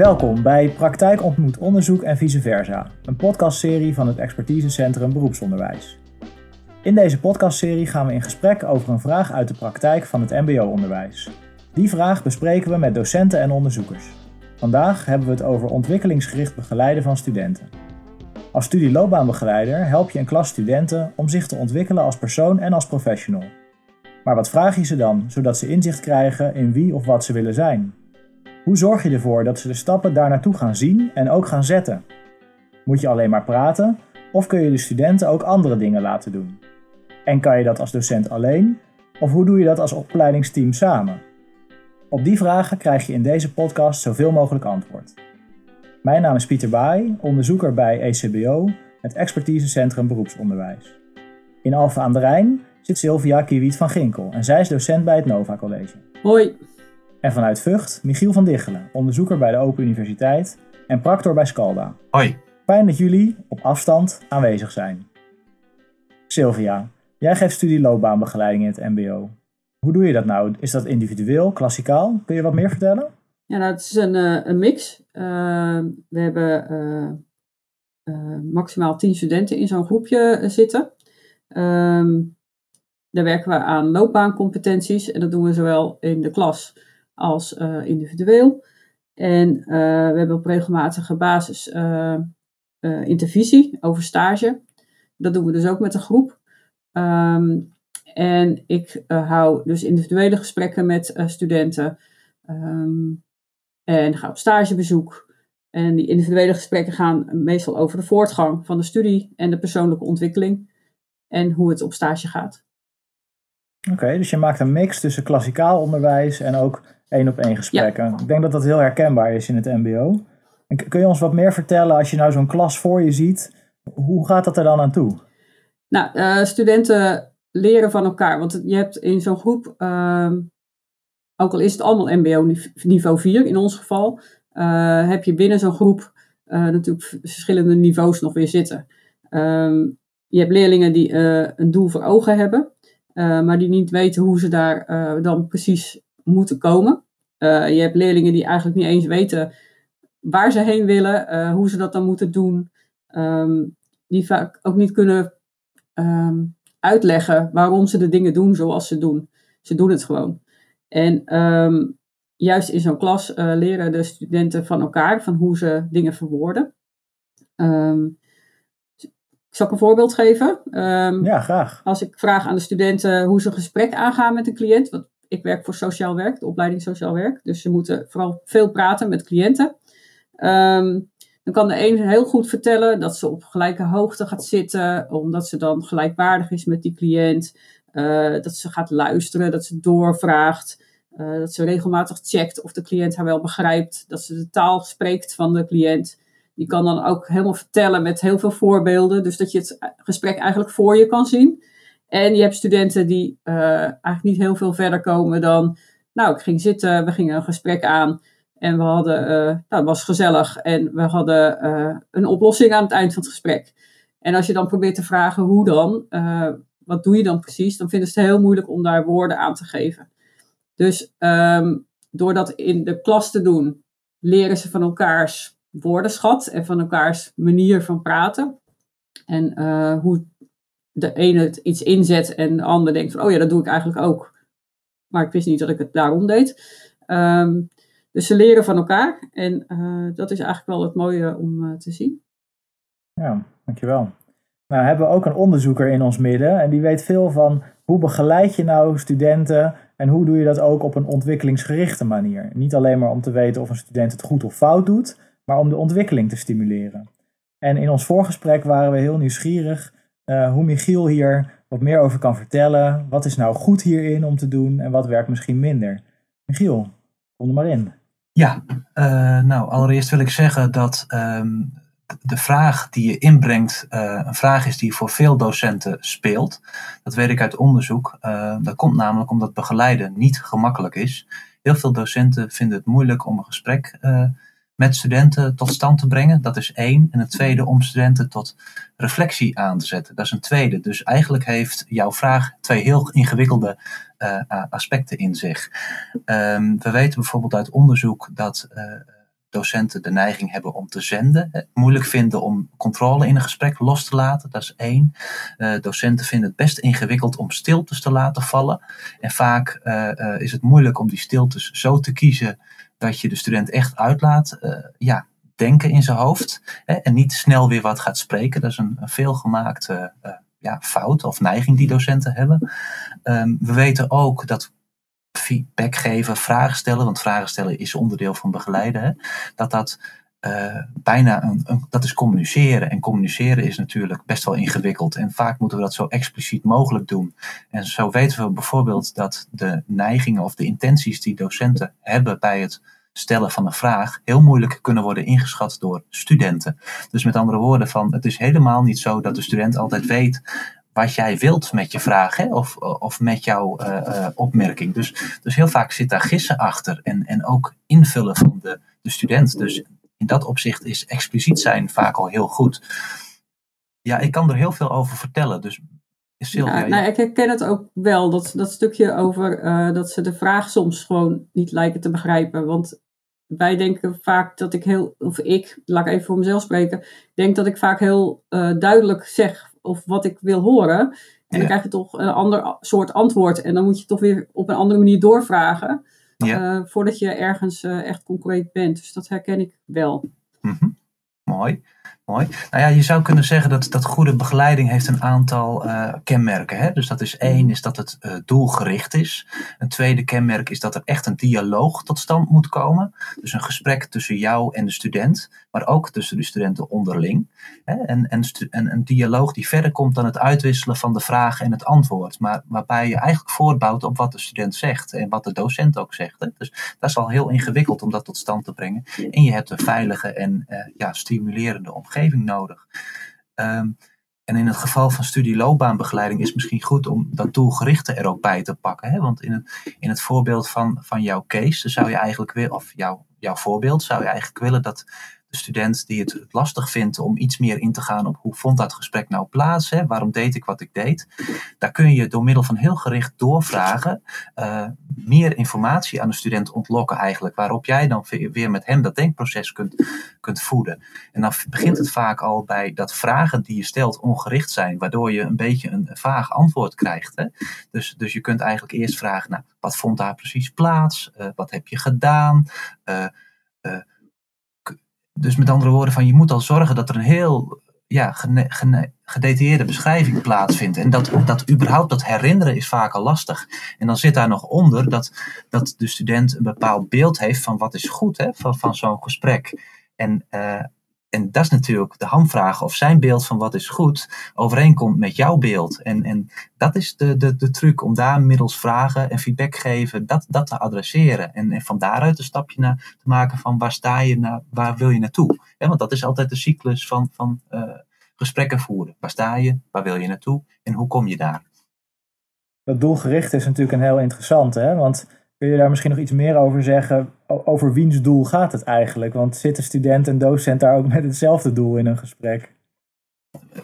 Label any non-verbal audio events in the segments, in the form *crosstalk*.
Welkom bij Praktijk ontmoet onderzoek en vice versa, een podcastserie van het Expertisecentrum Beroepsonderwijs. In deze podcastserie gaan we in gesprek over een vraag uit de praktijk van het MBO-onderwijs. Die vraag bespreken we met docenten en onderzoekers. Vandaag hebben we het over ontwikkelingsgericht begeleiden van studenten. Als studieloopbaanbegeleider help je een klas studenten om zich te ontwikkelen als persoon en als professional. Maar wat vraag je ze dan, zodat ze inzicht krijgen in wie of wat ze willen zijn? Hoe zorg je ervoor dat ze de stappen daar naartoe gaan zien en ook gaan zetten? Moet je alleen maar praten of kun je de studenten ook andere dingen laten doen? En kan je dat als docent alleen of hoe doe je dat als opleidingsteam samen? Op die vragen krijg je in deze podcast zoveel mogelijk antwoord. Mijn naam is Pieter Baai, onderzoeker bij ECBO, het Expertisecentrum Beroepsonderwijs. In Alphen aan de Rijn zit Sylvia Kiewiet van Ginkel en zij is docent bij het Nova College. Hoi. En vanuit Vught, Michiel van Diggelen, onderzoeker bij de Open Universiteit en practor bij Scalda. Hoi. Fijn dat jullie op afstand aanwezig zijn. Sylvia, jij geeft studieloopbaanbegeleiding in het MBO. Hoe doe je dat nou? Is dat individueel, klassikaal? Kun je wat meer vertellen? Ja, nou, het is een, uh, een mix. Uh, we hebben uh, maximaal 10 studenten in zo'n groepje zitten. Um, daar werken we aan loopbaancompetenties en dat doen we zowel in de klas als individueel. En we hebben op regelmatige basis intervisie over stage. Dat doen we dus ook met een groep. Um, en ik hou dus individuele gesprekken met studenten. Um, en ga op stagebezoek. En die individuele gesprekken gaan meestal over de voortgang van de studie en de persoonlijke ontwikkeling. En hoe het op stage gaat. Oké, dus je maakt een mix tussen klassikaal onderwijs en ook één op één gesprekken. Ik denk dat dat heel herkenbaar is in het MBO. En kun je ons wat meer vertellen als je nou zo'n klas voor je ziet? Hoe gaat dat er dan aan toe? Nou, uh, studenten leren van elkaar. Want je hebt in zo'n groep uh, ook al is het allemaal MBO niveau 4 in ons geval, uh, heb je binnen zo'n groep uh, natuurlijk verschillende niveaus nog weer zitten. Um, je hebt leerlingen die een doel voor ogen hebben, maar die niet weten hoe ze daar dan precies moeten komen. je hebt leerlingen die eigenlijk niet eens weten waar ze heen willen, hoe ze dat dan moeten doen. Um, die vaak ook niet kunnen um, uitleggen waarom ze de dingen doen zoals ze doen. Ze doen het gewoon. En um, juist in zo'n klas leren de studenten van elkaar, van hoe ze dingen verwoorden. Um, zal ik een voorbeeld geven? Um, ja, graag. Als ik vraag aan de studenten hoe ze een gesprek aangaan met een cliënt. Want ik werk voor sociaal werk, de opleiding sociaal werk. Dus ze moeten vooral veel praten met cliënten. dan kan de een heel goed vertellen dat ze op gelijke hoogte gaat zitten, omdat ze dan gelijkwaardig is met die cliënt. Uh, dat ze gaat luisteren, dat ze doorvraagt, uh, dat ze regelmatig checkt of de cliënt haar wel begrijpt, dat ze de taal spreekt van de cliënt. Die kan dan ook helemaal vertellen met heel veel voorbeelden, dus dat je het gesprek eigenlijk voor je kan zien. En je hebt studenten die uh, eigenlijk niet heel veel verder komen dan, nou, ik ging zitten, we gingen een gesprek aan en we hadden, nou, het was gezellig en we hadden een oplossing aan het eind van het gesprek. En als je dan probeert te vragen hoe dan, wat doe je dan precies? Dan vinden ze het heel moeilijk om daar woorden aan te geven. Dus um, door dat in de klas te doen, leren ze van elkaars woordenschat en van elkaars manier van praten. En uh, hoe de ene het iets inzet en de ander denkt van, oh ja, dat doe ik eigenlijk ook. Maar ik wist niet dat ik het daarom deed. Um, dus ze leren van elkaar en uh, dat is eigenlijk wel het mooie om uh, te zien. Ja, dankjewel. Nou hebben we ook een onderzoeker in ons midden en die weet veel van hoe begeleid je nou studenten en hoe doe je dat ook op een ontwikkelingsgerichte manier. Niet alleen maar om te weten of een student het goed of fout doet, maar om de ontwikkeling te stimuleren. En in ons voorgesprek waren we heel nieuwsgierig uh, hoe Michiel hier wat meer over kan vertellen. Wat is nou goed hierin om te doen en wat werkt misschien minder? Michiel, kom er maar in. Ja, uh, nou allereerst wil ik zeggen dat um, de vraag die je inbrengt uh, een vraag is die voor veel docenten speelt. Dat weet ik uit onderzoek. Dat komt namelijk omdat begeleiden niet gemakkelijk is. Heel veel docenten vinden het moeilijk om een gesprek uh, met studenten tot stand te brengen. Dat is één. En het tweede om studenten tot reflectie aan te zetten. Dat is een tweede. Dus eigenlijk heeft jouw vraag twee heel ingewikkelde aspecten in zich. Um, we weten bijvoorbeeld uit onderzoek dat docenten de neiging hebben om te zenden. Moeilijk vinden om controle in een gesprek los te laten, dat is één. Uh, docenten vinden het best ingewikkeld om stiltes te laten vallen. En vaak is het moeilijk om die stiltes zo te kiezen dat je de student echt uitlaat. ja, denken in zijn hoofd. Hè, en niet snel weer wat gaat spreken. Dat is een, een veelgemaakte ja, fout of neiging die docenten hebben. Um, we weten ook dat feedback geven, vragen stellen, want vragen stellen is onderdeel van begeleiden, hè, dat dat uh, bijna een, dat is communiceren. En communiceren is natuurlijk best wel ingewikkeld. En vaak moeten we dat zo expliciet mogelijk doen. En zo weten we bijvoorbeeld dat de neigingen of de intenties die docenten hebben bij het stellen van een vraag heel moeilijk kunnen worden ingeschat door studenten. Dus met andere woorden, van, het is helemaal niet zo dat de student altijd weet wat jij wilt met je vraag hè? Of, of met jouw uh, opmerking. Dus, dus heel vaak zit daar gissen achter en, en ook invullen van de, de student. Dus in dat opzicht is expliciet zijn vaak al heel goed. Ja, ik kan er heel veel over vertellen. Dus Sylvia, ja, nou, ik herken het ook wel, dat, dat stukje over uh, dat ze de vraag soms gewoon niet lijken te begrijpen. Want wij denken vaak dat ik heel, of ik, laat ik even voor mezelf spreken, denk dat ik vaak heel uh, duidelijk zeg of wat ik wil horen. En dan krijg je toch een ander soort antwoord. En dan moet je toch weer op een andere manier doorvragen. Uh, voordat je ergens uh, echt concreet bent. Dus dat herken ik wel. Mm -hmm. Mooi. Mooi. Nou ja, je zou kunnen zeggen dat, dat goede begeleiding heeft een aantal uh, kenmerken. Hè? Dus dat is één, is dat het uh, doelgericht is. Een tweede kenmerk is dat er echt een dialoog tot stand moet komen. Dus een gesprek tussen jou en de student, maar ook tussen de studenten onderling. Hè? En, en, en een dialoog die verder komt dan het uitwisselen van de vraag en het antwoord. Maar waarbij je eigenlijk voortbouwt op wat de student zegt en wat de docent ook zegt. Hè? Dus dat is al heel ingewikkeld om dat tot stand te brengen. En je hebt een veilige en uh, ja, stimulerende omgeving nodig. Um, en in het geval van studieloopbaanbegeleiding is het misschien goed om dat doelgerichte er ook bij te pakken. Hè? Want in het, in het voorbeeld van, van jouw case, zou je eigenlijk weer, of jouw, jouw voorbeeld, zou je eigenlijk willen dat de student die het lastig vindt om iets meer in te gaan op hoe vond dat gesprek nou plaats, hè? waarom deed ik wat ik deed, daar kun je door middel van heel gericht doorvragen uh, meer informatie aan de student ontlokken eigenlijk, waarop jij dan weer met hem dat denkproces kunt, kunt voeden. En dan begint het vaak al bij dat vragen die je stelt ongericht zijn, waardoor je een beetje een vaag antwoord krijgt. Hè? Dus, dus je kunt eigenlijk eerst vragen, nou, wat vond daar precies plaats? Uh, wat heb je gedaan? Uh, dus met andere woorden, van je moet al zorgen dat er een heel ja, gedetailleerde beschrijving plaatsvindt. En dat, dat überhaupt dat herinneren is vaak al lastig. En dan zit daar nog onder dat, dat de student een bepaald beeld heeft van wat is goed hè, van, van zo'n gesprek. En, uh, en dat is natuurlijk de hamvraag of zijn beeld van wat is goed overeenkomt met jouw beeld. En, en dat is de, de, de truc om daar middels vragen en feedback geven, dat, dat te adresseren. En, en van daaruit een stapje naar, te maken van waar sta je, naar, waar wil je naartoe. Ja, want dat is altijd de cyclus van, van uh, gesprekken voeren. Waar sta je, waar wil je naartoe en hoe kom je daar? Dat doelgericht is natuurlijk een heel interessant, hè? want Kun je daar misschien nog iets meer over zeggen? Over wiens doel gaat het eigenlijk? Want zitten student en docent daar ook met hetzelfde doel in een gesprek?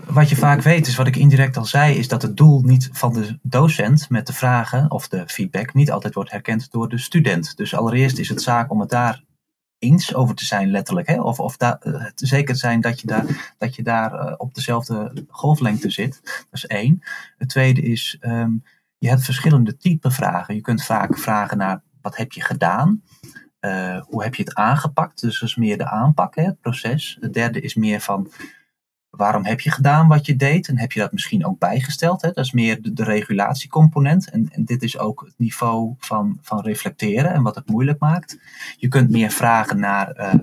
Wat je vaak weet, is wat ik indirect al zei, is dat het doel niet van de docent met de vragen of de feedback niet altijd wordt herkend door de student. Dus allereerst is het zaak om het daar eens over te zijn, letterlijk. Hè? Of, of da, uh, zeker zijn dat je daar, dat je daar uh, op dezelfde golflengte zit. Dat is één. Het tweede is, um, je hebt verschillende type vragen. Je kunt vaak vragen naar wat heb je gedaan? Uh, hoe heb je het aangepakt? Dus dat is meer de aanpak, het proces. Het derde is meer van waarom heb je gedaan wat je deed? En heb je dat misschien ook bijgesteld? Hè? Dat is meer de, de regulatiecomponent. En, dit is ook het niveau van, van reflecteren en wat het moeilijk maakt. Je kunt meer vragen naar uh,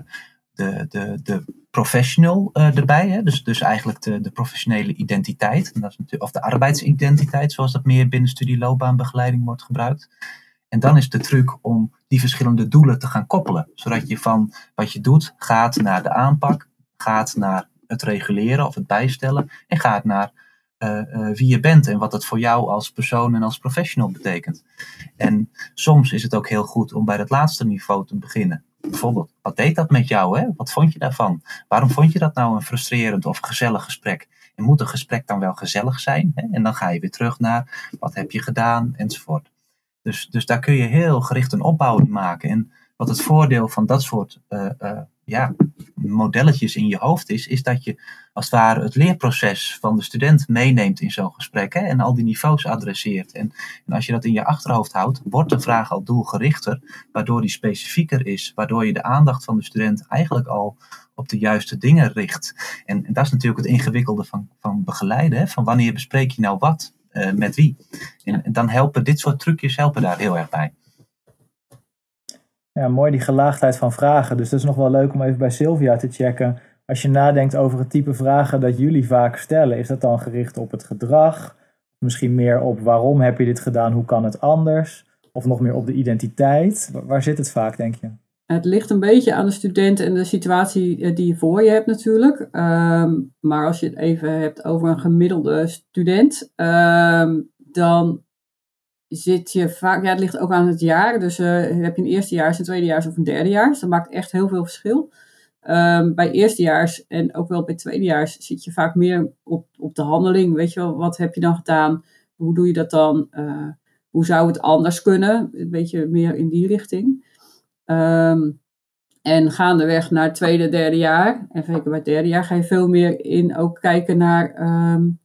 de, de, de professional uh, erbij. Hè? Dus, dus eigenlijk de, de professionele identiteit. En dat is natuurlijk, of de arbeidsidentiteit, zoals dat meer binnen studieloopbaanbegeleiding wordt gebruikt. En dan is de truc om die verschillende doelen te gaan koppelen. Zodat je van wat je doet gaat naar de aanpak, gaat naar het reguleren of het bijstellen. En gaat naar uh, uh, wie je bent en wat dat voor jou als persoon en als professional betekent. En soms is het ook heel goed om bij dat laatste niveau te beginnen bijvoorbeeld, wat deed dat met jou? Hè? Wat vond je daarvan? Waarom vond je dat nou een frustrerend of gezellig gesprek? En moet een gesprek dan wel gezellig zijn? Hè? En dan ga je weer terug naar wat heb je gedaan enzovoort. Dus, dus daar kun je heel gericht een opbouw in maken. En wat het voordeel van dat soort uh, uh, ja, modelletjes in je hoofd is, is dat je als het ware het leerproces van de student meeneemt in zo'n gesprek hè, en al die niveaus adresseert. En, en, als je dat in je achterhoofd houdt, wordt de vraag al doelgerichter, waardoor die specifieker is, waardoor je de aandacht van de student eigenlijk al op de juiste dingen richt. En, dat is natuurlijk het ingewikkelde van, van begeleiden, hè, van wanneer bespreek je nou wat uh, met wie. En, en dan helpen dit soort trucjes helpen daar heel erg bij. Ja, mooi die gelaagdheid van vragen. Dus dat is nog wel leuk om even bij Sylvia te checken. Als je nadenkt over het type vragen dat jullie vaak stellen, is dat dan gericht op het gedrag? Misschien meer op waarom heb je dit gedaan, hoe kan het anders? Of nog meer op de identiteit? Waar zit het vaak, denk je? Het ligt een beetje aan de student en de situatie eh, die je voor je hebt natuurlijk. Um, maar als je het even hebt over een gemiddelde student, um, dan zit je vaak, ja, het ligt ook aan het jaar. Dus uh, heb je een eerstejaars, een tweedejaars of een derdejaars. Dat maakt echt heel veel verschil. Um, bij eerstejaars en ook wel bij tweedejaars zit je vaak meer op, op de handeling. Weet je wel, wat heb je dan gedaan? Hoe doe je dat dan? Uh, hoe zou het anders kunnen? Een beetje meer in die richting. Um, en gaandeweg naar tweede, derde jaar, en zeker bij het derde jaar, ga je veel meer in ook kijken naar um,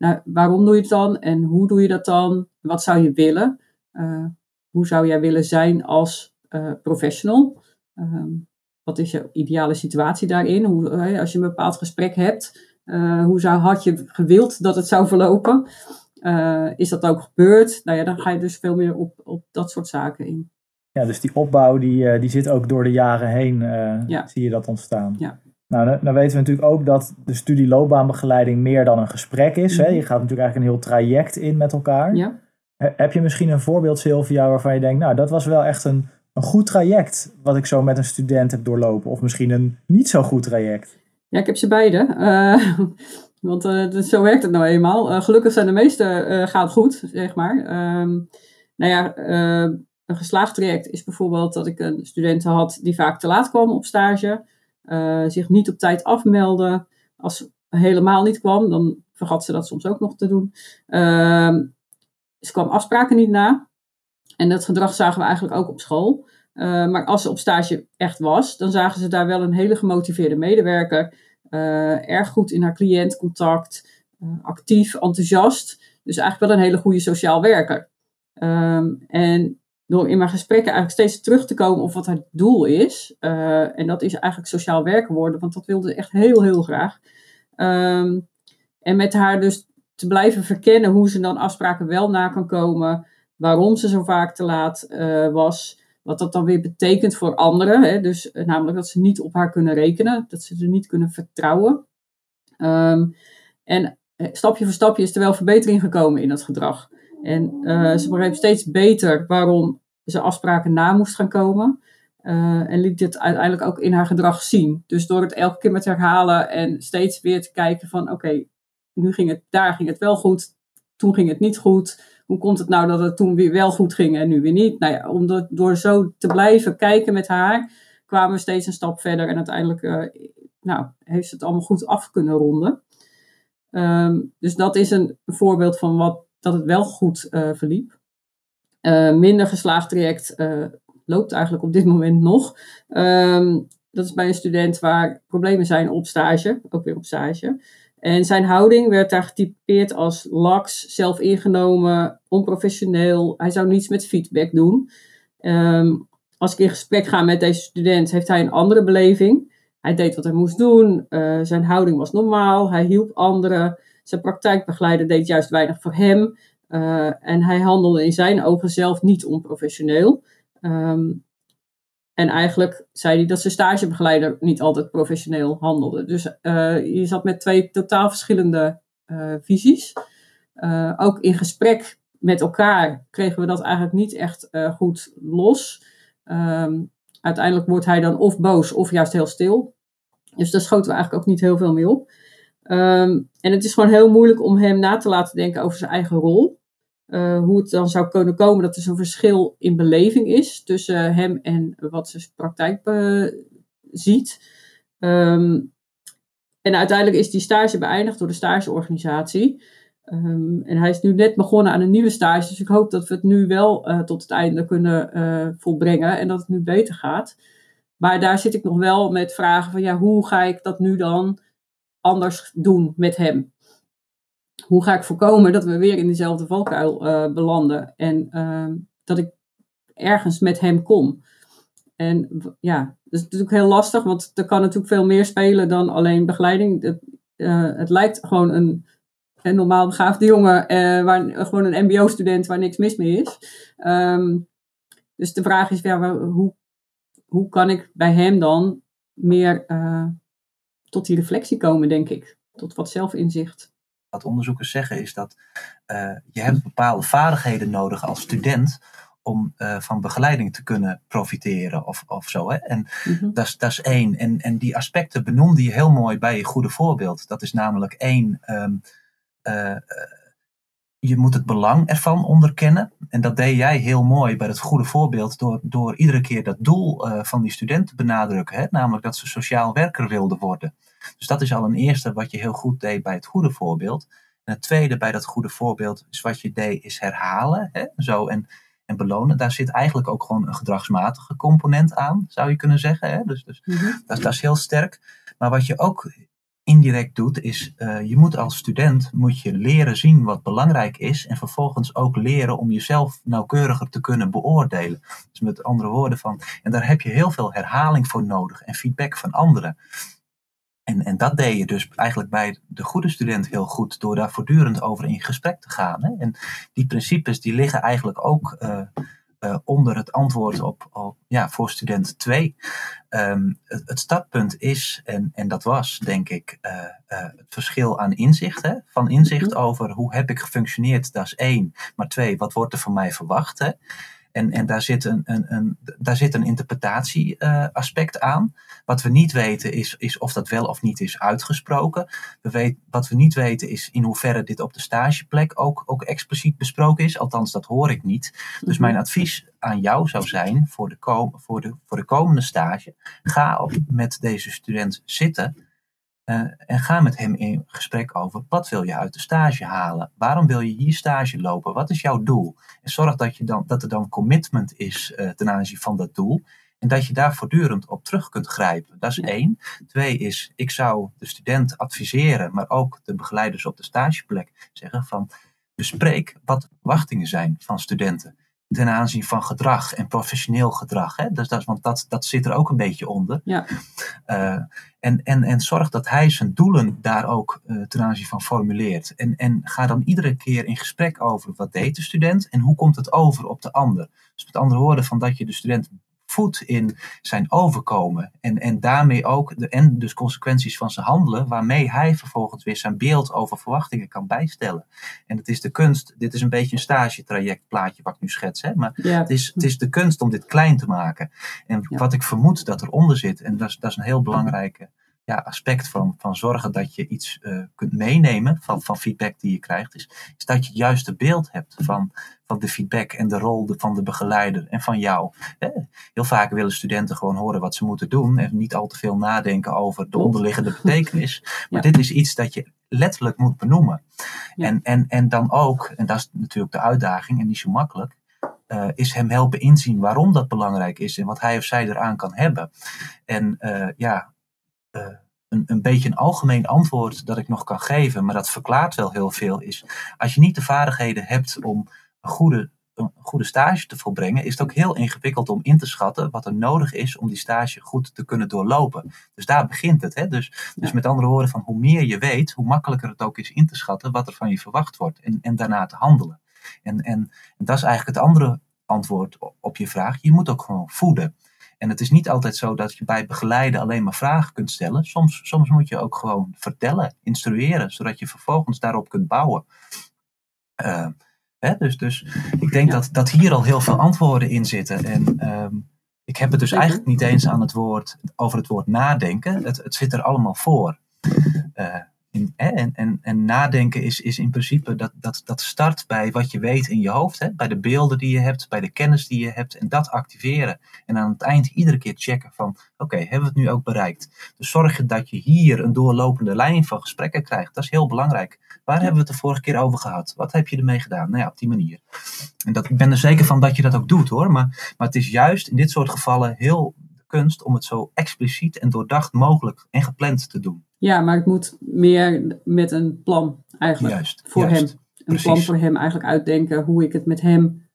nou, waarom doe je het dan en hoe doe je dat dan? Wat zou je willen? Uh, hoe zou jij willen zijn als uh, professional? Um, wat is je ideale situatie daarin? Hoe, als je een bepaald gesprek hebt, hoe zou, had je gewild dat het zou verlopen? is dat ook gebeurd? Nou ja, dan ga je dus veel meer op, op dat soort zaken in. Ja, dus die opbouw die, die zit ook door de jaren heen, ja. zie je dat ontstaan. Ja. Nou, dan weten we natuurlijk ook dat de studieloopbaanbegeleiding meer dan een gesprek is. Hè? Mhm. Je gaat natuurlijk eigenlijk een heel traject in met elkaar. Ja. Heb je misschien een voorbeeld, Sylvia, waarvan je denkt, nou, dat was wel echt een, een goed traject wat ik zo met een student heb doorlopen? Of misschien een niet zo goed traject? Ja, ik heb ze beide. Uh, *laughs* want uh, zo werkt het nou eenmaal. Uh, gelukkig zijn de meeste gaat goed, zeg maar. Um, nou ja, een geslaagd traject is bijvoorbeeld dat ik een student had die vaak te laat kwam op stage. Uh, zich niet op tijd afmelden. Als ze helemaal niet kwam, dan vergat ze dat soms ook nog te doen. Uh, ze kwam afspraken niet na. En dat gedrag zagen we eigenlijk ook op school. Uh, maar als ze op stage echt was, dan zagen ze daar wel een hele gemotiveerde medewerker. Uh, erg goed in haar cliëntcontact, actief, enthousiast. Dus eigenlijk wel een hele goede sociaal werker. Um, en door in mijn gesprekken eigenlijk steeds terug te komen op wat haar doel is. Uh, en dat is eigenlijk sociaal werken worden, want dat wilde ze echt heel, heel graag. Um, en met haar dus te blijven verkennen hoe ze dan afspraken wel na kan komen. Waarom ze zo vaak te laat uh, was. Wat dat dan weer betekent voor anderen. Hè? Dus uh, namelijk dat ze niet op haar kunnen rekenen. Dat ze er niet kunnen vertrouwen. Um, en stapje voor stapje is er wel verbetering gekomen in dat gedrag. En uh, ze begreep steeds beter waarom ze afspraken na moest gaan komen. Uh, en liet dit uiteindelijk ook in haar gedrag zien. Dus door het elke keer met herhalen en steeds weer te kijken van oké, nu ging het, daar ging het wel goed, toen ging het niet goed. Hoe komt het nou dat het toen weer wel goed ging en nu weer niet? Nou ja, door, zo te blijven kijken met haar, kwamen we steeds een stap verder. En uiteindelijk uh, nou, heeft ze het allemaal goed af kunnen ronden. Um, dus dat is een voorbeeld van wat, dat het wel goed uh, verliep. Uh, minder geslaagd traject uh, loopt eigenlijk op dit moment nog. Um, dat is bij een student waar problemen zijn op stage, ook weer op stage. En zijn houding werd daar getypeerd als laks, zelfingenomen, onprofessioneel. Hij zou niets met feedback doen. Um, als ik in gesprek ga met deze student, heeft hij een andere beleving. Hij deed wat hij moest doen. Zijn houding was normaal. Hij hielp anderen. Zijn praktijkbegeleider deed juist weinig voor hem. Uh, en hij handelde in zijn ogen zelf niet onprofessioneel. Um, en eigenlijk zei hij dat zijn stagebegeleider niet altijd professioneel handelde. Dus uh, je zat met twee totaal verschillende uh, visies. ook in gesprek met elkaar kregen we dat eigenlijk niet echt goed los. Um, uiteindelijk wordt hij dan of boos of juist heel stil. Dus daar schoten we eigenlijk ook niet heel veel mee op. Um, en het is gewoon heel moeilijk om hem na te laten denken over zijn eigen rol. Uh, hoe het dan zou kunnen komen dat er zo'n verschil in beleving is tussen hem en wat zijn praktijk uh, ziet. Um, en uiteindelijk is die stage beëindigd door de stageorganisatie. Um, en hij is nu net begonnen aan een nieuwe stage, dus ik hoop dat we het nu wel tot het einde kunnen volbrengen en dat het nu beter gaat. Maar daar zit ik nog wel met vragen van ja, hoe ga ik dat nu dan anders doen met hem? Hoe ga ik voorkomen dat we weer in dezelfde valkuil uh, belanden en uh, dat ik ergens met hem kom? En ja, dat is natuurlijk heel lastig, want er kan natuurlijk veel meer spelen dan alleen begeleiding. Het, uh, het lijkt gewoon een, normaal begaafde jongen, uh, waar, gewoon een MBO-student waar niks mis mee is. Um, dus de vraag is, ja, hoe, hoe kan ik bij hem dan meer tot die reflectie komen, denk ik? Tot wat zelfinzicht. Wat onderzoekers zeggen is dat je hebt bepaalde vaardigheden nodig als student om uh, van begeleiding te kunnen profiteren of, of zo. Hè? En mm-hmm. dat, dat is één. En, en die aspecten benoemde je heel mooi bij je goede voorbeeld. Dat is namelijk één, um, uh, je moet het belang ervan onderkennen. En dat deed jij heel mooi bij het goede voorbeeld door, door iedere keer dat doel uh, van die student te benadrukken. Hè? Namelijk dat ze sociaal werker wilden worden. Dus dat is al een eerste wat je heel goed deed bij het goede voorbeeld. En het tweede bij dat goede voorbeeld is wat je deed is herhalen. Hè? Zo, en en belonen. Daar zit eigenlijk ook gewoon een gedragsmatige component aan, zou je kunnen zeggen. Hè? Dus, dus mhm. dat, dat, is heel sterk. Maar wat je ook indirect doet, is uh, je moet als student moet je leren zien wat belangrijk is. En vervolgens ook leren om jezelf nauwkeuriger te kunnen beoordelen. Dus met andere woorden van, en daar heb je heel veel herhaling voor nodig en feedback van anderen. En, en dat deed je dus eigenlijk bij de goede student heel goed door daar voortdurend over in gesprek te gaan. Hè? En die principes die liggen eigenlijk ook uh, uh, onder het antwoord op, op, ja, voor student 2. Um, ehm, het, het, startpunt is, en, en dat was denk ik uh, het verschil aan inzicht. Hè? Van inzicht mhm. over hoe heb ik gefunctioneerd, dat is één. Maar twee, wat wordt er van mij verwacht? Hè? En, en daar, zit een, een, een, daar zit een interpretatieaspect uh, aan. Wat we niet weten is, is of dat wel of niet is uitgesproken. We weet, wat we niet weten is in hoeverre dit op de stageplek ook, ook expliciet besproken is. Althans, dat hoor ik niet. Dus mijn mhm. advies aan jou zou zijn voor de, voor de, voor de komende stage. Ga op, met deze student zitten uh, en ga met hem in gesprek over wat wil je uit de stage halen? Waarom wil je hier stage lopen? Wat is jouw doel? En zorg dat, je dan, dat er dan commitment is uh, ten aanzien van dat doel. En dat je daar voortdurend op terug kunt grijpen. Dat is één. Twee is, ik zou de student adviseren, maar ook de begeleiders op de stageplek zeggen van bespreek wat de verwachtingen zijn van studenten ten aanzien van gedrag en professioneel gedrag. Hè? Dus dat, want dat, dat zit er ook een beetje onder. Ja. Uh, en, en, en zorg dat hij zijn doelen daar ook uh, ten aanzien van formuleert. En, en ga dan iedere keer in gesprek over wat deed de student en hoe komt het over op de ander. Dus met andere woorden, van dat je de student voet in zijn overkomen. En, en daarmee ook de, en dus consequenties van zijn handelen, waarmee hij vervolgens weer zijn beeld over verwachtingen kan bijstellen. En het is de kunst, dit is een beetje een stagetraject plaatje wat ik nu schets, hè, maar het, is, het is de kunst om dit klein te maken. En wat ik vermoed dat eronder zit, en dat is, dat is een heel belangrijke ja, aspect van, van zorgen dat je iets uh, kunt meenemen van, van feedback die je krijgt, is, is dat je het juiste beeld hebt van, van de feedback en de rol de, van de begeleider en van jou. Heel vaak willen studenten gewoon horen wat ze moeten doen en niet al te veel nadenken over de onderliggende *laughs* betekenis. Maar dit is iets dat je letterlijk moet benoemen. En, en, en dan ook, en dat is natuurlijk de uitdaging en niet zo makkelijk, uh, is hem helpen inzien waarom dat belangrijk is en wat hij of zij eraan kan hebben. En uh, ja, uh, een, een beetje een algemeen antwoord dat ik nog kan geven, maar dat verklaart wel heel veel, is als je niet de vaardigheden hebt om een goede, een goede stage te volbrengen, is het ook heel ingewikkeld om in te schatten wat er nodig is om die stage goed te kunnen doorlopen. Dus daar begint het. Hè? Dus, dus met andere woorden, van hoe meer je weet, hoe makkelijker het ook is in te schatten wat er van je verwacht wordt en, en daarna te handelen. En, en, en dat is eigenlijk het andere antwoord op je vraag. Je moet ook gewoon voeden. En het is niet altijd zo dat je bij begeleiden alleen maar vragen kunt stellen. Soms, soms moet je ook gewoon vertellen, instrueren, zodat je vervolgens daarop kunt bouwen. Uh, hè, dus, dus ik denk dat, dat hier al heel veel antwoorden in zitten. En um, ik heb het dus eigenlijk niet eens aan het woord, over het woord nadenken. Het, het zit er allemaal voor. Uh, in, en, en, en nadenken is, is in principe dat, dat, dat start bij wat je weet in je hoofd, hè? bij de beelden die je hebt, bij de kennis die je hebt en dat activeren. En aan het eind iedere keer checken van oké, hebben we het nu ook bereikt? Dus zorg dat je hier een doorlopende lijn van gesprekken krijgt. Dat is heel belangrijk. Waar hebben we het de vorige keer over gehad? Wat heb je ermee gedaan? Nou ja, op die manier. En dat, ik ben er zeker van dat je dat ook doet hoor, maar, maar het is juist in dit soort gevallen heel kunst om het zo expliciet en doordacht mogelijk en gepland te doen. Ja, maar het moet meer met een plan eigenlijk Juist. voor juist. hem. Een Precies. plan voor hem eigenlijk uitdenken hoe ik het met hem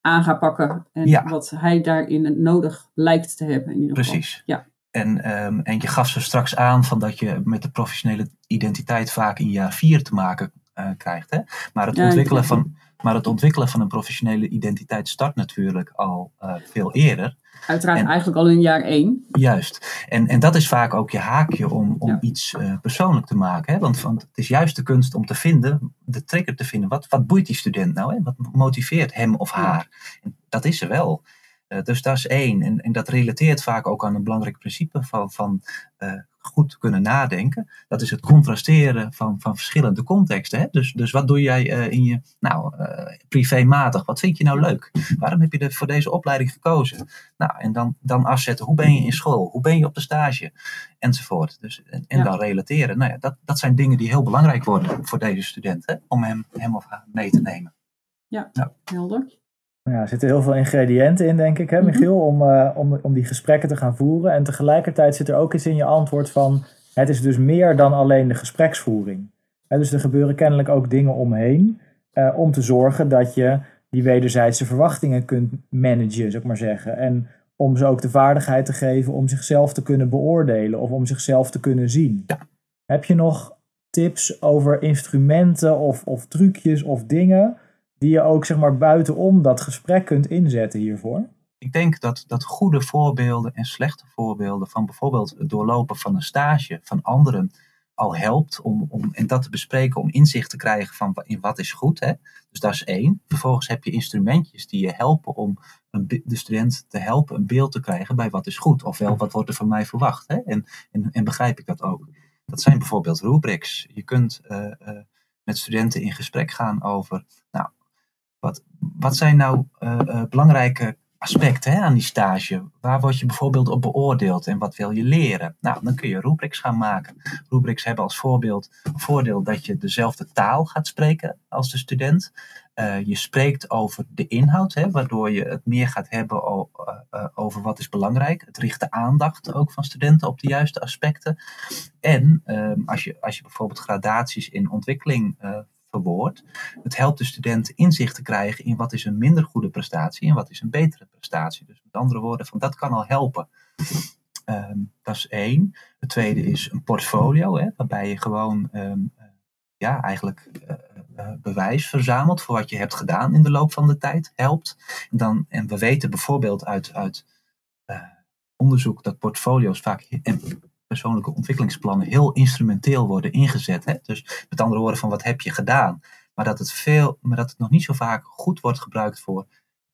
aan ga pakken. En Ja. wat hij daarin nodig lijkt te hebben. In ieder geval. Precies. Ja. En, ehm, en je gaf zo straks aan van dat je met de professionele identiteit vaak in jaar vier te maken eh, krijgt. Hè? Maar, het Ja, ontwikkelen van, maar het ontwikkelen van een professionele identiteit start natuurlijk al eh, veel eerder. Uiteraard En- eigenlijk al in jaar één. Juist. En, en dat is vaak ook je haakje om, om Ja. iets eh, persoonlijk te maken. Hè? Want, want het is juist de kunst om te vinden, de trigger te vinden. Wat, wat boeit die student nou? Hè? Wat motiveert hem of Ja. haar? En dat is er wel. Eh, dus dat is één. En, en dat relateert vaak ook aan een belangrijk principe van, van goed kunnen nadenken. Dat is het contrasteren van, van verschillende contexten. Hè? Dus, dus wat doe jij eh, in je, nou, eh, privématig? Wat vind je nou leuk? Waarom heb je er voor deze opleiding gekozen? Nou, en dan, dan afzetten. Hoe ben je in school? Hoe ben je op de stage? Enzovoort. Dus, en en Ja. dan relateren. Nou ja, dat, dat zijn dingen die heel belangrijk worden voor deze student. Hè? Om hem, hem of haar mee te nemen. Helder. Ja, er zitten heel veel ingrediënten in, denk ik, hè, Mhm. Michiel, om, eh, om, om die gesprekken te gaan voeren. En tegelijkertijd zit er ook iets in je antwoord van, het is dus meer dan alleen de gespreksvoering. Hè, dus er gebeuren kennelijk ook dingen omheen, eh, om te zorgen dat je die wederzijdse verwachtingen kunt managen, zou ik maar zeggen. En om ze ook de vaardigheid te geven om zichzelf te kunnen beoordelen of om zichzelf te kunnen zien. Ja. Heb je nog tips over instrumenten of, of trucjes of dingen die je ook zeg maar buitenom dat gesprek kunt inzetten hiervoor? Ik denk dat, dat goede voorbeelden en slechte voorbeelden van bijvoorbeeld het doorlopen van een stage van anderen al helpt om, om en dat te bespreken om inzicht te krijgen van in wat is goed. Hè? Dus dat is één. Vervolgens heb je instrumentjes die je helpen om een, de student te helpen een beeld te krijgen bij wat is goed. Ofwel, wat wordt er van mij verwacht? Hè? En, en, en begrijp ik dat ook? Dat zijn bijvoorbeeld rubrics. Je kunt eh, eh, met studenten in gesprek gaan over, nou, wat, wat zijn nou eh, eh, belangrijke aspecten hè, aan die stage? Waar word je bijvoorbeeld op beoordeeld en wat wil je leren? Nou, dan kun je rubrics gaan maken. Rubrics hebben als voorbeeld voordeel dat je dezelfde taal gaat spreken als de student. Eh, je spreekt over de inhoud, hè, waardoor je het meer gaat hebben over wat is belangrijk. Het richt de aandacht ook van studenten op de juiste aspecten. En ehm, als, je, als je bijvoorbeeld gradaties in ontwikkeling verwoordt, het helpt de student inzicht te krijgen in wat is een minder goede prestatie en wat is een betere prestatie. Dus met andere woorden, van dat kan al helpen. Ehm, dat is één. Het tweede is een portfolio, hè, waarbij je gewoon ehm, eh, ja, eigenlijk eh, eh, bewijs verzamelt voor wat je hebt gedaan in de loop van de tijd, helpt. En, dan, en we weten bijvoorbeeld uit, uit eh, onderzoek dat portfolio's vaak persoonlijke ontwikkelingsplannen heel instrumenteel worden ingezet. Hè? Dus met andere woorden van wat heb je gedaan, maar dat het, veel, maar dat het nog niet zo vaak goed wordt gebruikt voor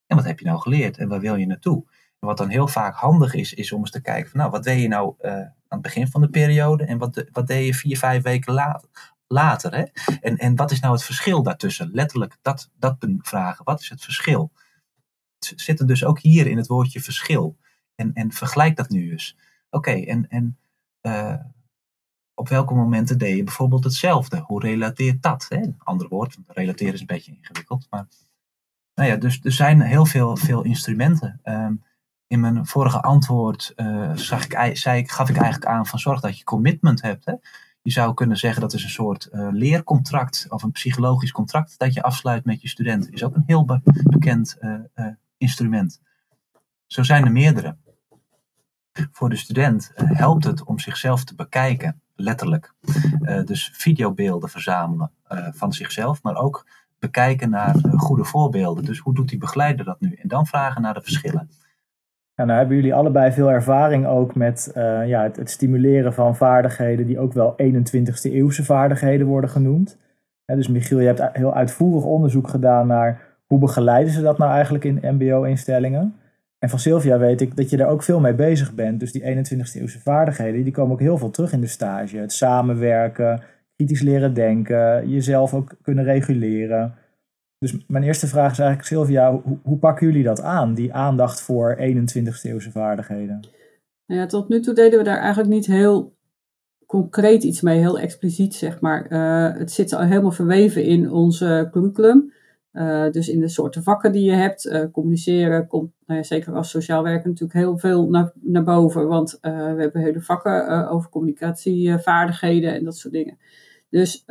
en wat heb je nou geleerd en waar wil je naartoe? En wat dan heel vaak handig is, is om eens te kijken van nou, wat deed je nou eh, aan het begin van de periode en wat, wat deed je vier, vijf weken later? later hè? En, en wat is nou het verschil daartussen? Letterlijk dat, dat vragen. Wat is het verschil? Zit er dus ook hier in het woordje verschil. En, en vergelijk dat nu eens. Oké, en, en eh, op welke momenten deed je bijvoorbeeld hetzelfde? Hoe relateert dat? Hè? Een ander woord, want relateren is een beetje ingewikkeld. Maar nou ja, dus er zijn heel veel, veel instrumenten. Ehm, in mijn vorige antwoord eh, zag ik, ei- zei ik, gaf ik eigenlijk aan van zorg dat je commitment hebt. Hè? Je zou kunnen zeggen dat is een soort eh, leercontract of een psychologisch contract dat je afsluit met je student. Is ook een heel be- bekend instrument. Zo zijn er meerdere. Voor de student eh, helpt het om zichzelf te bekijken, letterlijk. Eh, dus videobeelden verzamelen eh, van zichzelf, maar ook bekijken naar goede voorbeelden. Dus hoe doet die begeleider dat nu? En dan vragen naar de verschillen. Ja, nou hebben jullie allebei veel ervaring ook met ja, het, stimuleren van vaardigheden die ook wel 21ste eeuwse vaardigheden worden genoemd. Dus Michiel, je hebt heel uitvoerig onderzoek gedaan naar hoe begeleiden ze dat nou eigenlijk in mbo-instellingen. En van Sylvia weet ik dat je daar ook veel mee bezig bent. Dus die 21ste eeuwse vaardigheden, die komen ook heel veel terug in de stage. Het samenwerken, kritisch leren denken, jezelf ook kunnen reguleren. Dus mijn eerste vraag is eigenlijk, Sylvia, hoe, hoe pakken jullie dat aan, die aandacht voor 21ste eeuwse vaardigheden? Nou ja, tot nu toe deden we daar eigenlijk niet heel concreet iets mee, heel expliciet zeg maar. Eh, het zit al helemaal verweven in ons eh, curriculum. Dus in de soorten vakken die je hebt, communiceren komt nou zeker als sociaal werker natuurlijk heel veel naar, naar boven. Want we hebben hele vakken over communicatievaardigheden en dat soort dingen. Dus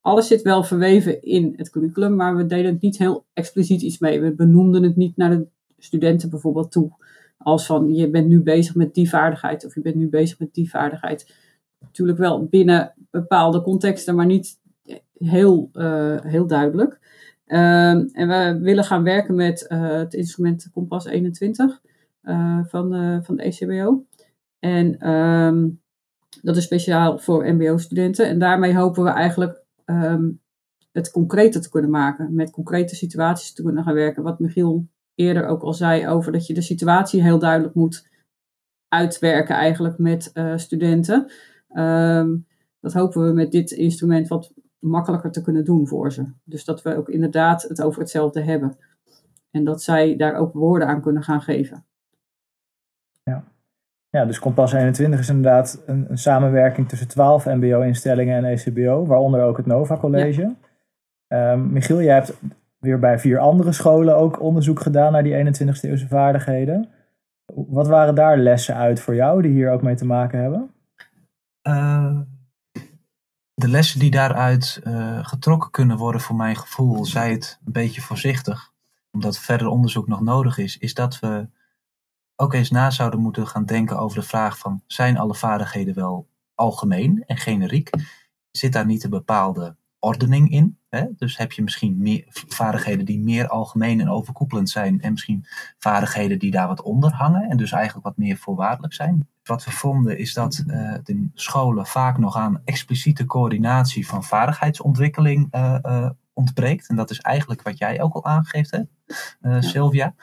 alles zit wel verweven in het curriculum, maar we deden het niet heel expliciet iets mee. We benoemden het niet naar de studenten bijvoorbeeld toe. Als van je bent nu bezig met die vaardigheid of je bent nu bezig met die vaardigheid. Natuurlijk wel binnen bepaalde contexten, maar niet heel, heel duidelijk. Uh, en we willen gaan werken met uh, het instrument Kompas 21 uh, van, van de ECBO. En um, dat is speciaal voor MBO-studenten. En daarmee hopen we eigenlijk um, het concreter te kunnen maken. Met concrete situaties te kunnen gaan werken. Wat Michiel eerder ook al zei over dat je de situatie heel duidelijk moet uitwerken eigenlijk met uh, studenten. Dat hopen we met dit instrument wat makkelijker te kunnen doen voor ze. Dus dat we ook inderdaad het over hetzelfde hebben. En dat zij daar ook woorden aan kunnen gaan geven. Ja, ja dus Kompas 21 is inderdaad een, een samenwerking tussen 12 MBO-instellingen en ECBO, waaronder ook het Nova College. Ja. Um, Michiel, jij hebt weer bij vier andere scholen ook onderzoek gedaan naar die 21ste eeuwse vaardigheden. Wat waren daar lessen uit voor jou die hier ook mee te maken hebben? Uh, de lessen die daaruit uh, getrokken kunnen worden, voor mijn gevoel, zij het een beetje voorzichtig, omdat verder onderzoek nog nodig is, is dat we ook eens na zouden moeten gaan denken over de vraag van zijn alle vaardigheden wel algemeen en generiek? Zit daar niet een bepaalde ordening in? Hè? Dus heb je misschien meer vaardigheden die meer algemeen en overkoepelend zijn en misschien vaardigheden die daar wat onder hangen en dus eigenlijk wat meer voorwaardelijk zijn? Wat we vonden is dat uh, de scholen vaak nog aan expliciete coördinatie van vaardigheidsontwikkeling uh, uh, ontbreekt. En dat is eigenlijk wat jij ook al aangeeft, hè. Sylvia.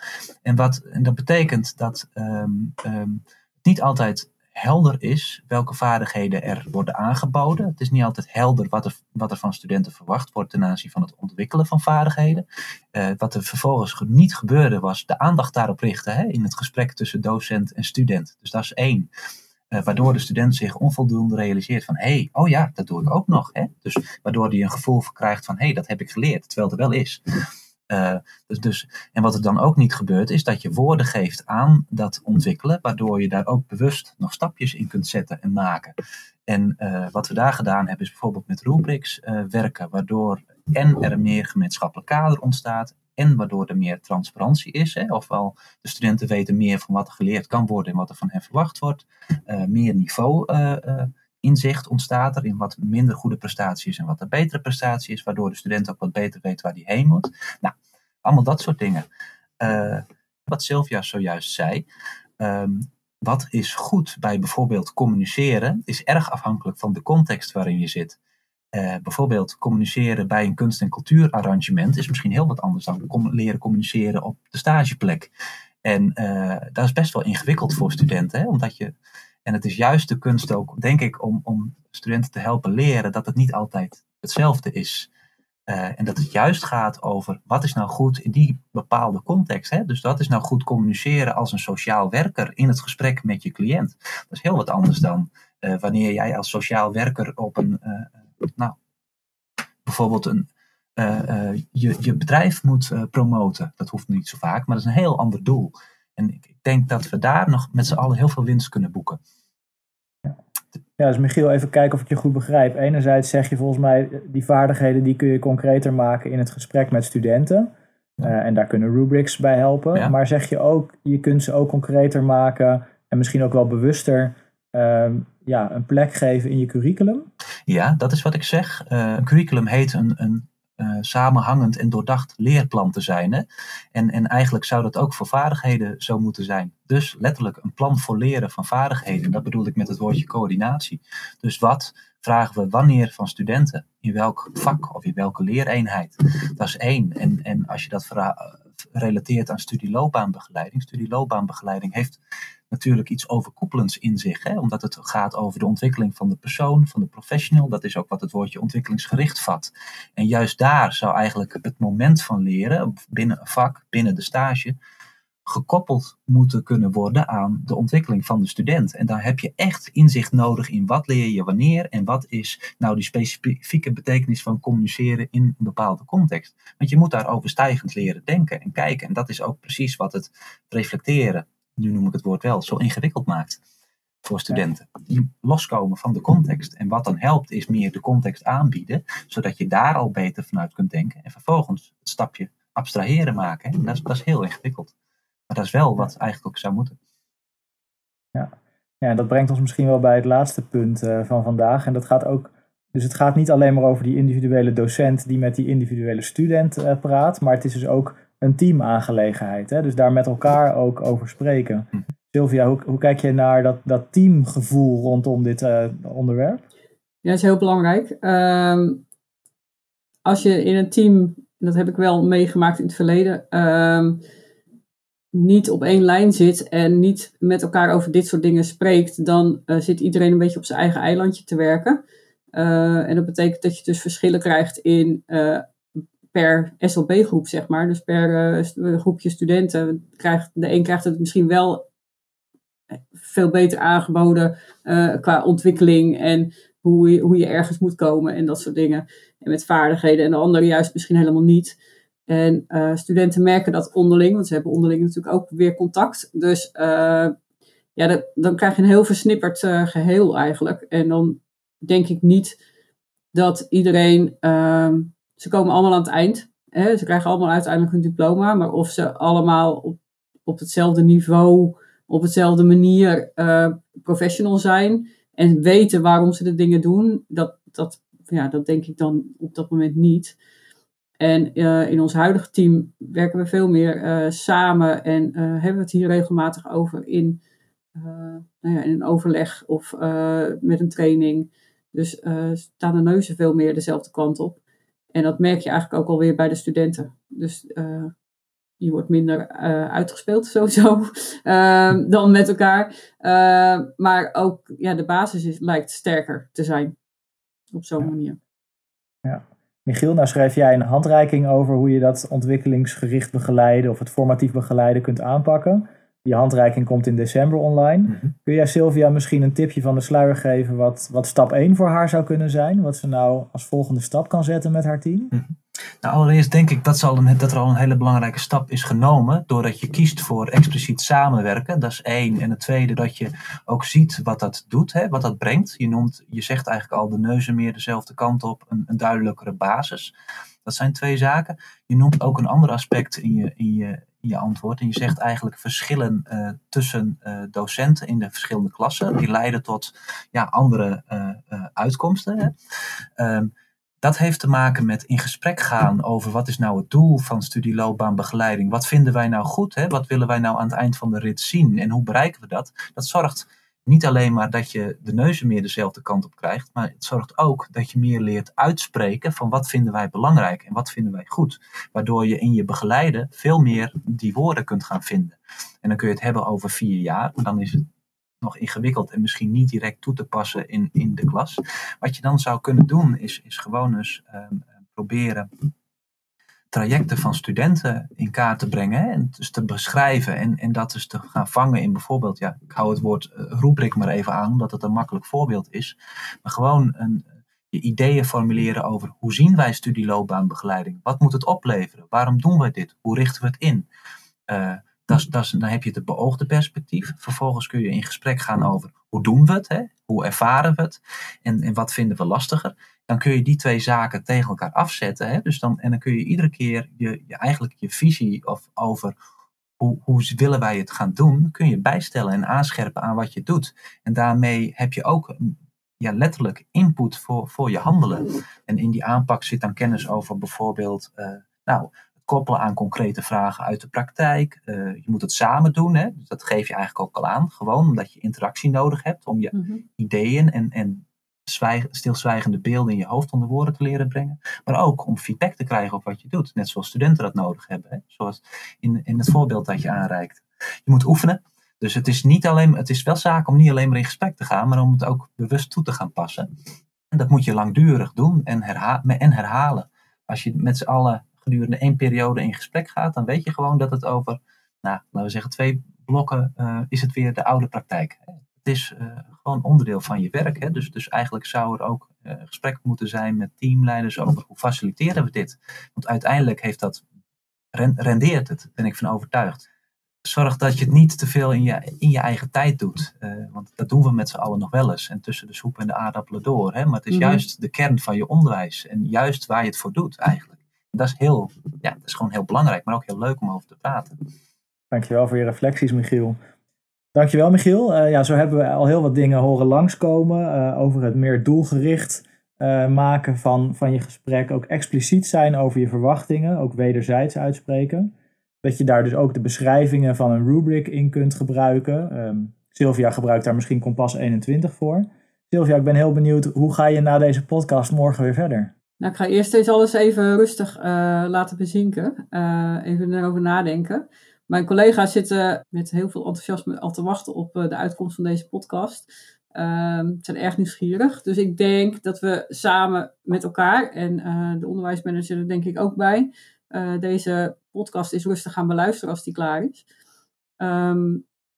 En, wat, en dat betekent dat um, um, niet altijd helder is welke vaardigheden er worden aangeboden. Het is niet altijd helder wat er, wat er van studenten verwacht wordt ten aanzien van het ontwikkelen van vaardigheden. Uh, wat er vervolgens niet gebeurde was de aandacht daarop richten hè, in het gesprek tussen docent en student. Dus dat is één. Uh, waardoor de student zich onvoldoende realiseert van hé, hey, oh ja, dat doe ik ook nog. Hè? Dus waardoor hij een gevoel krijgt van hé, hey, dat heb ik geleerd, terwijl het er wel is. Uh, dus, dus, en wat er dan ook niet gebeurt, is dat je woorden geeft aan dat ontwikkelen, waardoor je daar ook bewust nog stapjes in kunt zetten en maken. En uh, wat we daar gedaan hebben, is bijvoorbeeld met rubrics uh, werken, waardoor en er een meer gemeenschappelijk kader ontstaat, en waardoor er meer transparantie is. Hè? Ofwel, de studenten weten meer van wat er geleerd kan worden en wat er van hen verwacht wordt. meer niveau inzicht ontstaat er in wat minder goede prestatie is en wat een betere prestatie is, waardoor de student ook wat beter weet waar hij heen moet. Nou, allemaal dat soort dingen. Uh, wat Sylvia zojuist zei. Um, wat is goed bij bijvoorbeeld communiceren, is erg afhankelijk van de context waarin je zit. Uh, bijvoorbeeld communiceren bij een kunst- en cultuurarrangement is misschien heel wat anders dan leren communiceren op de stageplek. En uh, dat is best wel ingewikkeld voor studenten, hè? omdat je en het is juist de kunst ook, denk ik, om, om studenten te helpen leren dat het niet altijd hetzelfde is. Uh, en dat het juist gaat over wat is nou goed in die bepaalde context. Hè? Dus wat is nou goed communiceren als een sociaal werker in het gesprek met je cliënt. Dat is heel wat anders dan uh, wanneer jij als sociaal werker op een, uh, nou, bijvoorbeeld een, je, je bedrijf moet promoten. Dat hoeft niet zo vaak, maar dat is een heel ander doel. En ik, denk dat we daar nog met z'n allen heel veel winst kunnen boeken. Ja, dus Michiel, even kijken of ik je goed begrijp. Enerzijds zeg je volgens mij, die vaardigheden die kun je concreter maken in het gesprek met studenten. Ja. Uh, en daar kunnen rubrics bij helpen. Ja. Maar zeg je ook, je kunt ze ook concreter maken en misschien ook wel bewuster uh, ja, een plek geven in je curriculum? Ja, dat is wat ik zeg. Uh, een curriculum heet een, een uh, samenhangend en doordacht leerplan te zijn. Hè? En, en eigenlijk zou dat ook voor vaardigheden zo moeten zijn. Dus letterlijk een plan voor leren van vaardigheden. Dat bedoel ik met het woordje coördinatie. Dus wat vragen we wanneer van studenten? In welk vak of in welke leereenheid? Dat is één. En, en als je dat relateert aan studieloopbaanbegeleiding. Studieloopbaanbegeleiding heeft natuurlijk iets overkoepelends in zich. Hè? Omdat het gaat over de ontwikkeling van de persoon, van de professional. Dat is ook wat het woordje ontwikkelingsgericht vat. En juist daar zou eigenlijk het moment van leren, binnen een vak, binnen de stage, gekoppeld moeten kunnen worden aan de ontwikkeling van de student. En daar heb je echt inzicht nodig in wat leer je wanneer en wat is nou die specifieke betekenis van communiceren in een bepaalde context. Want je moet daar overstijgend leren denken en kijken. En dat is ook precies wat het reflecteren, nu noem ik het woord wel, zo ingewikkeld maakt voor studenten. Die loskomen van de context. En wat dan helpt is meer de context aanbieden, zodat je daar al beter vanuit kunt denken. En vervolgens het stapje abstraheren maken. En dat, is, dat is heel ingewikkeld. Maar dat is wel wat eigenlijk ook zou moeten. Ja. ja, dat brengt ons misschien wel bij het laatste punt uh, van vandaag. En dat gaat ook. Dus het gaat niet alleen maar over die individuele docent die met die individuele student uh, praat, maar het is dus ook een teamaangelegenheid. Hè? Dus daar met elkaar ook over spreken. Hm. Sylvia, hoe, hoe, kijk je naar dat, dat teamgevoel rondom dit uh, onderwerp? Ja, dat is heel belangrijk. Um, als je in een team, dat heb ik wel meegemaakt in het verleden, um, niet op één lijn zit en niet met elkaar over dit soort dingen spreekt, dan uh, zit iedereen een beetje op zijn eigen eilandje te werken. Uh, en dat betekent dat je dus verschillen krijgt in uh, per SLB-groep, zeg maar. Dus per groepje studenten krijgt de een krijgt het misschien wel veel beter aangeboden qua ontwikkeling en hoe je, hoe je ergens moet komen en dat soort dingen. En met vaardigheden en de andere juist misschien helemaal niet. En studenten merken dat onderling, want ze hebben onderling natuurlijk ook weer contact. Dus ja, dat, dan krijg je een heel versnipperd geheel eigenlijk. En dan denk ik niet dat iedereen, ehm, ze komen allemaal aan het eind. Hè? Ze krijgen allemaal uiteindelijk een diploma, maar of ze allemaal op, op hetzelfde niveau, op hetzelfde manier professional zijn en weten waarom ze de dingen doen, dat, dat, ja, dat denk ik dan op dat moment niet. En uh, in ons huidige team werken we veel meer uh, samen en hebben we het hier regelmatig over in, nou ja, in een overleg of met een training. Dus staan de neuzen veel meer dezelfde kant op. En dat merk je eigenlijk ook alweer bij de studenten. Dus je wordt minder uitgespeeld sowieso *laughs* dan met elkaar. maar ook ja, de basis is, lijkt sterker te zijn op zo'n manier. Ja. Michiel, nou schrijf jij een handreiking over hoe je dat ontwikkelingsgericht begeleiden of het formatief begeleiden kunt aanpakken. Die handreiking komt in december online. Mhm. Kun jij Sylvia misschien een tipje van de sluier geven wat, wat stap 1 voor haar zou kunnen zijn? Wat ze nou als volgende stap kan zetten met haar team? Mhm. Nou, allereerst denk ik dat, al een, dat er al een hele belangrijke stap is genomen. Doordat je kiest voor expliciet samenwerken. Dat is één. En het tweede, dat je ook ziet wat dat doet, hè, wat dat brengt. Je, noemt, je zegt eigenlijk al de neuzen meer dezelfde kant op. Een, een duidelijkere basis. Dat zijn twee zaken. Je noemt ook een ander aspect in je, in je, je antwoord. En je zegt eigenlijk verschillen uh, tussen uh, docenten in de verschillende klassen. Die leiden tot ja, andere uh, uitkomsten. Hè. Um, dat heeft te maken met in gesprek gaan over wat is nou het doel van studieloopbaanbegeleiding. Wat vinden wij nou goed? Hè? Wat willen wij nou aan het eind van de rit zien? En hoe bereiken we dat? Dat zorgt niet alleen maar dat je de neuzen meer dezelfde kant op krijgt, maar het zorgt ook dat je meer leert uitspreken van wat vinden wij belangrijk en wat vinden wij goed. Waardoor je in je begeleiden veel meer die woorden kunt gaan vinden. En dan kun je het hebben over vier jaar, dan is het nog ingewikkeld en misschien niet direct toe te passen in, in de klas. Wat je dan zou kunnen doen, is, is gewoon eens um, proberen trajecten van studenten in kaart te brengen en dus te beschrijven en, en dat dus te gaan vangen in bijvoorbeeld, ja, ik hou het woord uh, rubriek maar even aan, omdat het een makkelijk voorbeeld is, maar gewoon een, je ideeën formuleren over hoe zien wij studieloopbaanbegeleiding, wat moet het opleveren, waarom doen wij dit, hoe richten we het in, uh, dat dat dan heb je het beoogde perspectief. Vervolgens kun je in gesprek gaan over hoe doen we het, hè? hoe ervaren we het en, en wat vinden we lastiger. Dan kun je die twee zaken tegen elkaar afzetten. Hè? Dus dan, en dan kun je iedere keer je, je eigenlijk je visie of over hoe, hoe willen wij het gaan doen, kun je bijstellen en aanscherpen aan wat je doet. En daarmee heb je ook ja, letterlijk input voor, voor je handelen. En in die aanpak zit dan kennis over bijvoorbeeld, uh, nou, koppelen aan concrete vragen uit de praktijk. Uh, je moet het samen doen. Hè? Dus dat geef je eigenlijk ook al aan. Gewoon omdat je interactie nodig hebt om je mhm. ideeën en, en zwijg, stilzwijgende beelden in je hoofd onder woorden te leren brengen. Maar ook om feedback te krijgen op wat je doet. Net zoals studenten dat nodig hebben. Zoals in, in het voorbeeld dat je aanreikt. Je moet oefenen. Dus het is, niet alleen, het is wel zaak om niet alleen maar in gesprek te gaan, maar om het ook bewust toe te gaan passen. En dat moet je langdurig doen en, herha en herhalen. Als je met z'n allen gedurende één periode in gesprek gaat, dan weet je gewoon dat het over nou, laten we zeggen, twee blokken is het weer de oude praktijk. Het is gewoon onderdeel van je werk. Hè? Dus, dus eigenlijk zou er ook gesprek moeten zijn met teamleiders over hoe faciliteren we dit. Want uiteindelijk heeft dat, rendeert het, ben ik van overtuigd zorg dat je het niet te veel in je, in je eigen tijd doet. Uh, want dat doen we met z'n allen nog wel eens. En tussen de soep en de aardappelen door. Hè? Maar het is mhm. juist de kern van je onderwijs. En juist waar je het voor doet eigenlijk. En dat is, heel, ja, dat is gewoon heel belangrijk. Maar ook heel leuk om over te praten. Dankjewel voor je reflecties, Michiel. Dankjewel, Michiel. Uh, ja, zo hebben we al heel wat dingen horen langskomen. Uh, over het meer doelgericht maken van, van je gesprek. Ook expliciet zijn over je verwachtingen. Ook wederzijds uitspreken. Dat je daar dus ook de beschrijvingen van een rubric in kunt gebruiken. Um, Sylvia gebruikt daar misschien Kompas 21 voor. Sylvia, ik ben heel benieuwd, hoe ga je na deze podcast morgen weer verder? Nou, ik ga eerst eens alles even rustig laten bezinken. Even erover nadenken. Mijn collega's zitten met heel veel enthousiasme al te wachten op uh, de uitkomst van deze podcast. Ehm, ze zijn erg nieuwsgierig. Dus ik denk dat we samen met elkaar, en de onderwijsmanager er denk ik ook bij, deze podcast is rustig gaan beluisteren als die klaar is. Ehm,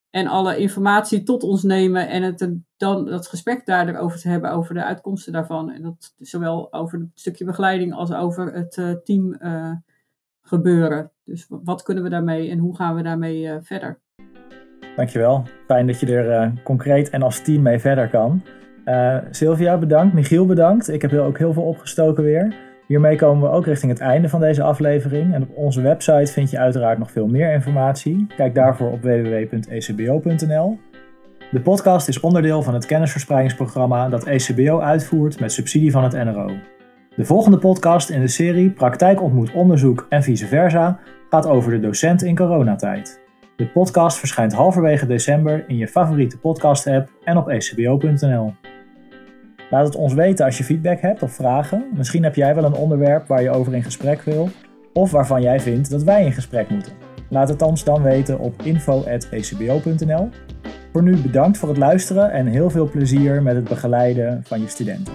en alle informatie tot ons nemen en het, dan dat gesprek daarover te hebben, over de uitkomsten daarvan. En dat zowel over het stukje begeleiding als over het team gebeuren. Dus wat kunnen we daarmee en hoe gaan we daarmee uh, verder? Dankjewel. Fijn dat je er concreet en als team mee verder kan. Sylvia, bedankt. Michiel, bedankt. Ik heb ook heel veel opgestoken weer. Hiermee komen we ook richting het einde van deze aflevering. En op onze website vind je uiteraard nog veel meer informatie. Kijk daarvoor op www.ecbo.nl. De podcast is onderdeel van het kennisverspreidingsprogramma dat ECBO uitvoert met subsidie van het NRO. De volgende podcast in de serie Praktijk ontmoet onderzoek en vice versa gaat over de docent in coronatijd. De podcast verschijnt halverwege december in je favoriete podcast-app en op ecbo.nl. Laat het ons weten als je feedback hebt of vragen. Misschien heb jij wel een onderwerp waar je over in gesprek wil, of waarvan jij vindt dat wij in gesprek moeten. Laat het ons dan weten op info.ecbo.nl. Voor nu bedankt voor het luisteren en heel veel plezier met het begeleiden van je studenten.